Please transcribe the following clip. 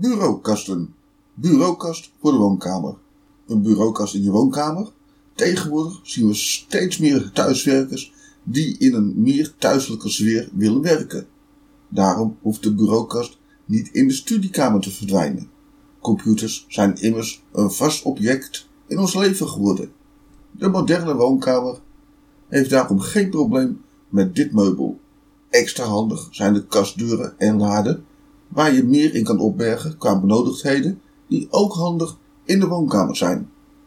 Bureaukasten. Bureaukast voor de woonkamer. Een bureaukast in je woonkamer. Tegenwoordig zien we steeds meer thuiswerkers die in een meer thuiselijke sfeer willen werken. Daarom hoeft de bureaukast niet in de studiekamer te verdwijnen. Computers zijn immers een vast object in ons leven geworden. De moderne woonkamer heeft daarom geen probleem met dit meubel. Extra handig zijn de kastdeuren en laden, waar je meer in kan opbergen qua benodigdheden, die ook handig in de woonkamer zijn.